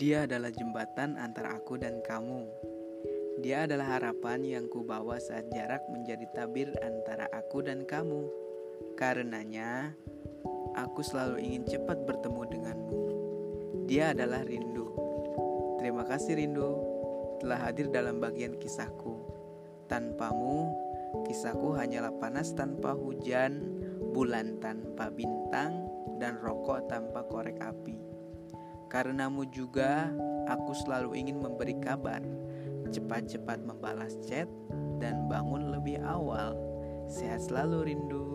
Dia adalah jembatan antara aku dan kamu. Dia adalah harapan yang kubawa saat jarak menjadi tabir antara aku dan kamu. Karenanya, aku selalu ingin cepat bertemu denganmu. Dia adalah rindu. Terima kasih rindu telah hadir dalam bagian kisahku. Tanpamu, kisahku hanyalah panas tanpa hujan, bulan tanpa bintang, dan rokok tanpa korek api. Karenamu juga, aku selalu ingin memberi kabar, cepat-cepat membalas chat, dan bangun lebih awal. Sehat selalu rindu.